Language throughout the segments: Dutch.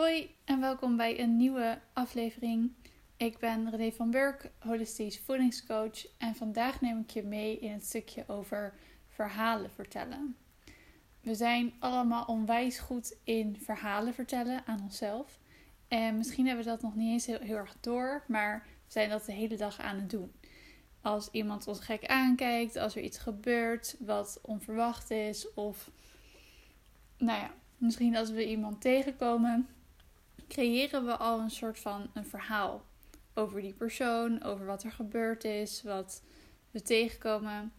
Hoi en welkom bij een nieuwe aflevering. Ik ben René van Burk, holistisch voedingscoach en vandaag neem ik je mee in het stukje over verhalen vertellen. We zijn allemaal onwijs goed in verhalen vertellen aan onszelf. En misschien hebben we dat nog niet eens heel, heel erg door, maar we zijn dat de hele dag aan het doen. Als iemand ons gek aankijkt, als er iets gebeurt wat onverwacht is, of nou ja, misschien als we iemand tegenkomen, creëren we al een soort van een verhaal over die persoon, over wat er gebeurd is, wat we tegenkomen.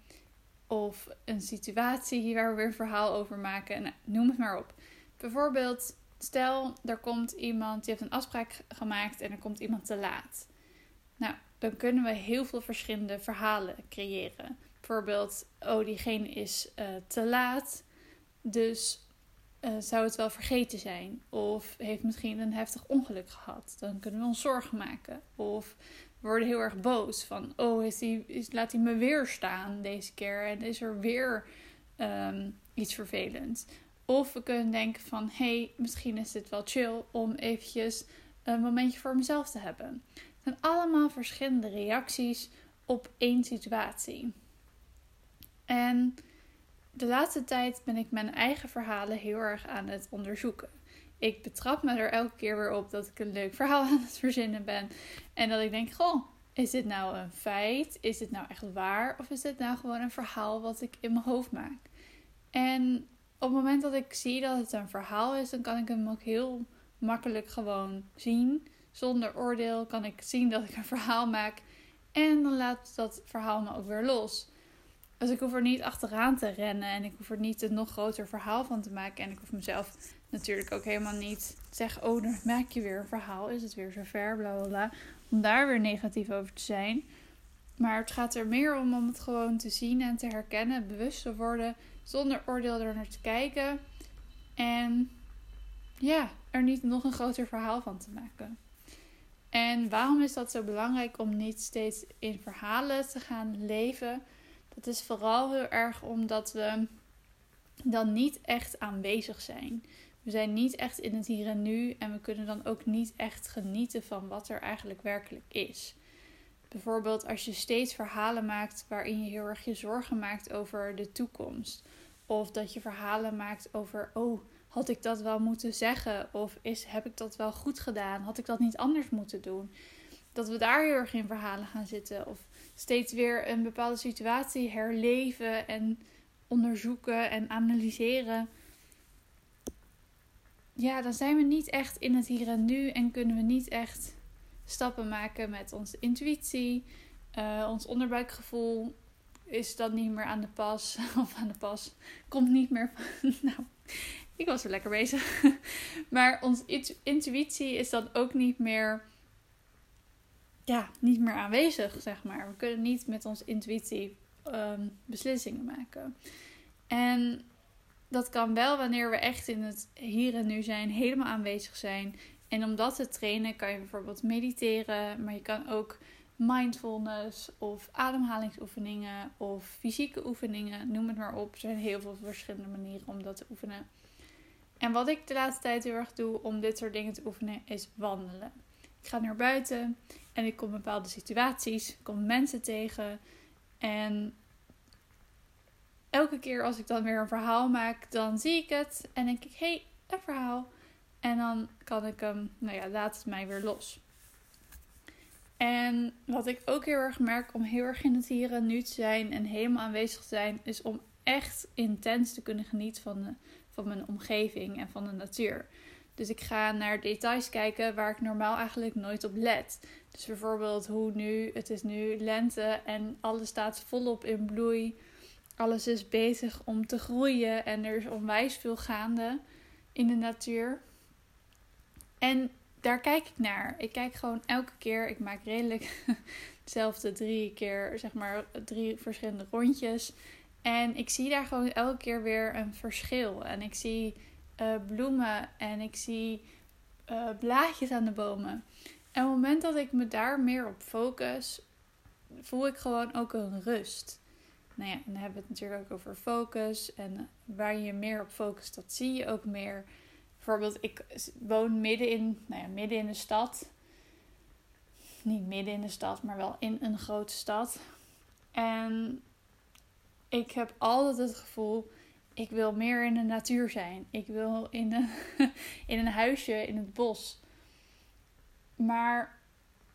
Of een situatie waar we weer een verhaal over maken. Noem het maar op. Bijvoorbeeld, stel er komt iemand, die heeft een afspraak gemaakt en er komt iemand te laat. Nou, dan kunnen we heel veel verschillende verhalen creëren. Bijvoorbeeld, oh, diegene is uh, te laat. Dus uh, zou het wel vergeten zijn. Of heeft misschien een heftig ongeluk gehad. Dan kunnen we ons zorgen maken. Of we worden heel erg boos. Van, oh, is die, is, laat hij me weer staan deze keer. En is er weer um, iets vervelends. Of we kunnen denken van, hé, hey, misschien is dit wel chill om eventjes een momentje voor mezelf te hebben. Het zijn allemaal verschillende reacties op één situatie. En de laatste tijd ben ik mijn eigen verhalen heel erg aan het onderzoeken. Ik betrap me er elke keer weer op dat ik een leuk verhaal aan het verzinnen ben. En dat ik denk, goh, is dit nou een feit? Is dit nou echt waar? Of is dit nou gewoon een verhaal wat ik in mijn hoofd maak? En op het moment dat ik zie dat het een verhaal is, dan kan ik hem ook heel makkelijk gewoon zien. Zonder oordeel kan ik zien dat ik een verhaal maak. En dan laat dat verhaal me ook weer los. Dus ik hoef er niet achteraan te rennen en ik hoef er niet een nog groter verhaal van te maken. En ik hoef mezelf natuurlijk ook helemaal niet te zeggen: Oh, dan maak je weer een verhaal. Is het weer zover? Bla bla bla. Om daar weer negatief over te zijn. Maar het gaat er meer om om het gewoon te zien en te herkennen, bewust te worden, zonder oordeel er naar te kijken. En ja, er niet nog een groter verhaal van te maken. En waarom is dat zo belangrijk om niet steeds in verhalen te gaan leven? Dat is vooral heel erg omdat we dan niet echt aanwezig zijn. We zijn niet echt in het hier en nu en we kunnen dan ook niet echt genieten van wat er eigenlijk werkelijk is. Bijvoorbeeld als je steeds verhalen maakt waarin je heel erg je zorgen maakt over de toekomst. Of dat je verhalen maakt over, oh, had ik dat wel moeten zeggen? Of is, heb ik dat wel goed gedaan? Had ik dat niet anders moeten doen? Dat we daar heel erg in verhalen gaan zitten. Of steeds weer een bepaalde situatie herleven en onderzoeken en analyseren. Ja, dan zijn we niet echt in het hier en nu en kunnen we niet echt stappen maken met onze intuïtie. Uh, ons onderbuikgevoel is dan niet meer aan de pas. Of aan de pas. Komt niet meer. nou, ik was er lekker bezig. maar onze intuïtie is dan ook niet meer ja, niet meer aanwezig, zeg maar. We kunnen niet met onze intuïtie um, beslissingen maken. En dat kan wel wanneer we echt in het hier en nu zijn, helemaal aanwezig zijn. En om dat te trainen kan je bijvoorbeeld mediteren, maar je kan ook mindfulness of ademhalingsoefeningen of fysieke oefeningen, noem het maar op. Er zijn heel veel verschillende manieren om dat te oefenen. En wat ik de laatste tijd heel erg doe om dit soort dingen te oefenen, is wandelen. Ik ga naar buiten en ik kom bepaalde situaties, kom mensen tegen. En elke keer als ik dan weer een verhaal maak, dan zie ik het en denk ik: hé, hey, een verhaal. En dan kan ik hem, nou ja, laat het mij weer los. En wat ik ook heel erg merk om heel erg in het hier en nu te zijn en helemaal aanwezig te zijn, is om echt intens te kunnen genieten van, de, van mijn omgeving en van de natuur. Dus ik ga naar details kijken waar ik normaal eigenlijk nooit op let. Dus bijvoorbeeld hoe nu, het is nu lente en alles staat volop in bloei. Alles is bezig om te groeien en er is onwijs veel gaande in de natuur. En daar kijk ik naar. Ik kijk gewoon elke keer. Ik maak redelijk hetzelfde drie keer, zeg maar drie verschillende rondjes. En ik zie daar gewoon elke keer weer een verschil. En ik zie uh, bloemen en ik zie uh, blaadjes aan de bomen. En op het moment dat ik me daar meer op focus, voel ik gewoon ook een rust. Nou ja, dan hebben we het natuurlijk ook over focus. En waar je meer op focust, dat zie je ook meer. bijvoorbeeld, ik woon midden in, nou ja, midden in de stad. Niet midden in de stad, maar wel in een grote stad. En ik heb altijd het gevoel, ik wil meer in de natuur zijn. Ik wil in een, in een huisje in het bos. Maar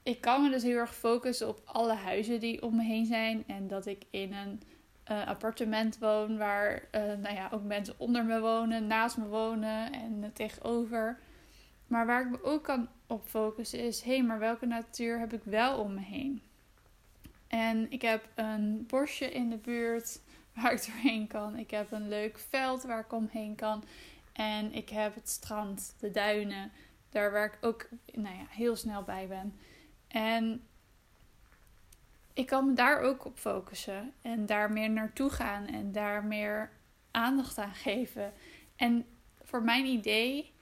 ik kan me dus heel erg focussen op alle huizen die om me heen zijn. En dat ik in een uh, appartement woon waar uh, nou ja, ook mensen onder me wonen, naast me wonen en tegenover. Maar waar ik me ook kan op focussen is: hé, hey, maar welke natuur heb ik wel om me heen? En ik heb een bosje in de buurt waar ik doorheen kan. Ik heb een leuk veld waar ik omheen kan. En ik heb het strand, de duinen, daar waar ik ook nou ja, heel snel bij ben. En ik kan me daar ook op focussen en daar meer naartoe gaan en daar meer aandacht aan geven. En voor mijn idee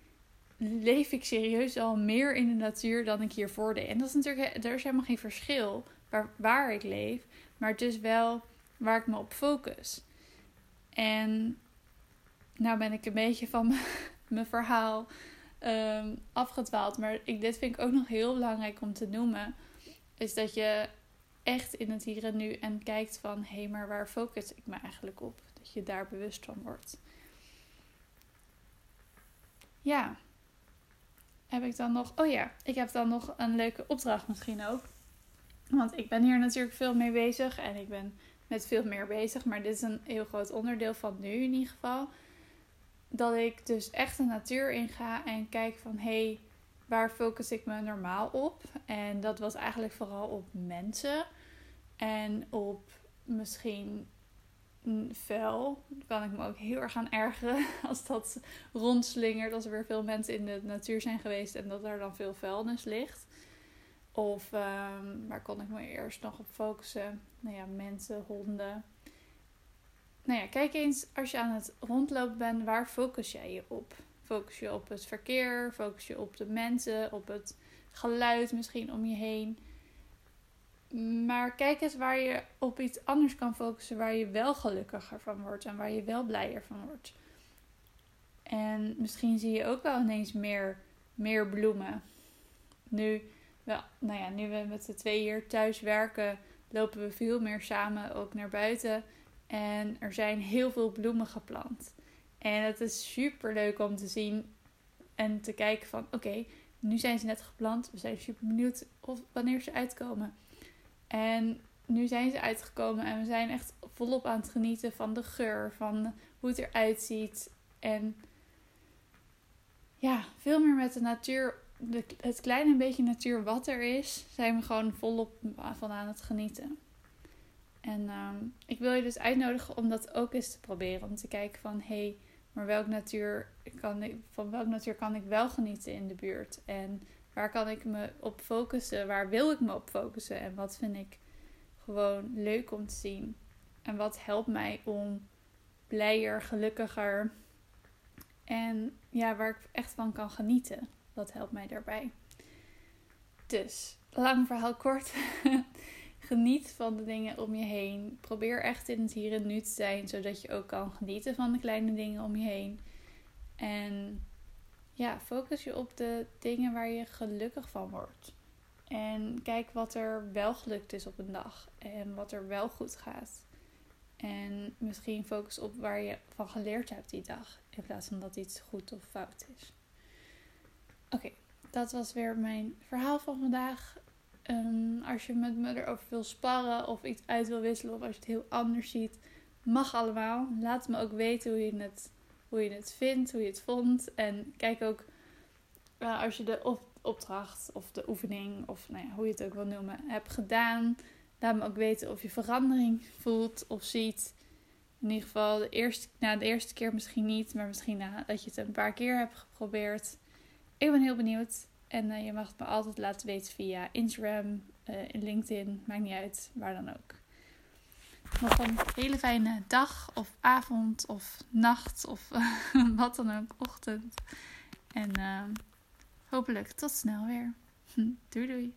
leef ik serieus al meer in de natuur dan ik hiervoor deed. En dat is natuurlijk, er is helemaal geen verschil waar, waar ik leef, maar het is wel waar ik me op focus. En nou ben ik een beetje van mijn verhaal um, afgedwaald, maar ik, dit vind ik ook nog heel belangrijk om te noemen. Is dat je echt in het hier en nu en kijkt van hé, hey, maar waar focus ik me eigenlijk op? Dat je daar bewust van wordt. Ja. Heb ik dan nog. Oh ja, ik heb dan nog een leuke opdracht misschien ook. Want ik ben hier natuurlijk veel mee bezig en ik ben met veel meer bezig. Maar dit is een heel groot onderdeel van nu in ieder geval. Dat ik dus echt de natuur inga en kijk van hé, hey, waar focus ik me normaal op? En dat was eigenlijk vooral op mensen. En op misschien vuil. Daar kan ik me ook heel erg aan ergeren als dat rondslingert. Als er weer veel mensen in de natuur zijn geweest en dat er dan veel vuilnis ligt. Of um, waar kon ik me eerst nog op focussen? Nou ja, mensen, honden. Nou ja, kijk eens als je aan het rondlopen bent, waar focus jij je op? Focus je op het verkeer? Focus je op de mensen? Op het geluid misschien om je heen? Maar kijk eens waar je op iets anders kan focussen, waar je wel gelukkiger van wordt en waar je wel blijer van wordt. En misschien zie je ook wel ineens meer, meer bloemen. Nu, wel, nou ja, nu we met de twee hier thuis werken, lopen we veel meer samen ook naar buiten. En er zijn heel veel bloemen geplant. En het is super leuk om te zien en te kijken van oké, nu zijn ze net geplant. We zijn super benieuwd of, wanneer ze uitkomen. En nu zijn ze uitgekomen en we zijn echt volop aan het genieten van de geur, van hoe het eruit ziet. En ja, veel meer met de natuur, het kleine beetje natuur wat er is, zijn we gewoon volop van aan het genieten. En ehm, ik wil je dus uitnodigen om dat ook eens te proberen. Om te kijken van, hé, hey, maar welke natuur kan ik, van welke natuur kan ik wel genieten in de buurt? En waar kan ik me op focussen? Waar wil ik me op focussen? En wat vind ik gewoon leuk om te zien? En wat helpt mij om blijer, gelukkiger en ja, waar ik echt van kan genieten? Wat helpt mij daarbij? Dus, lang verhaal kort. Geniet van de dingen om je heen. Probeer echt in het hier en nu te zijn, zodat je ook kan genieten van de kleine dingen om je heen. En ja, focus je op de dingen waar je gelukkig van wordt. En kijk wat er wel gelukt is op een dag en wat er wel goed gaat. En misschien focus op waar je van geleerd hebt die dag, in plaats van dat iets goed of fout is. Oké, dat was weer mijn verhaal van vandaag. Um, als je met me erover wil sparren of iets uit wil wisselen of als je het heel anders ziet, mag allemaal. Laat me ook weten hoe je het hoe je het vindt, hoe je het vond. En kijk ook uh, als je de opdracht of de oefening, of nou ja, hoe je het ook wil noemen, hebt gedaan. Laat me ook weten of je verandering voelt of ziet. In ieder geval de eerste, na de eerste keer misschien niet, maar misschien nadat je het een paar keer hebt geprobeerd. Ik ben heel benieuwd. En uh, je mag het me altijd laten weten via Instagram, uh, LinkedIn, maakt niet uit, waar dan ook nog een hele fijne dag of avond of nacht of wat dan ook, ochtend. En uh, hopelijk tot snel weer. doei doei.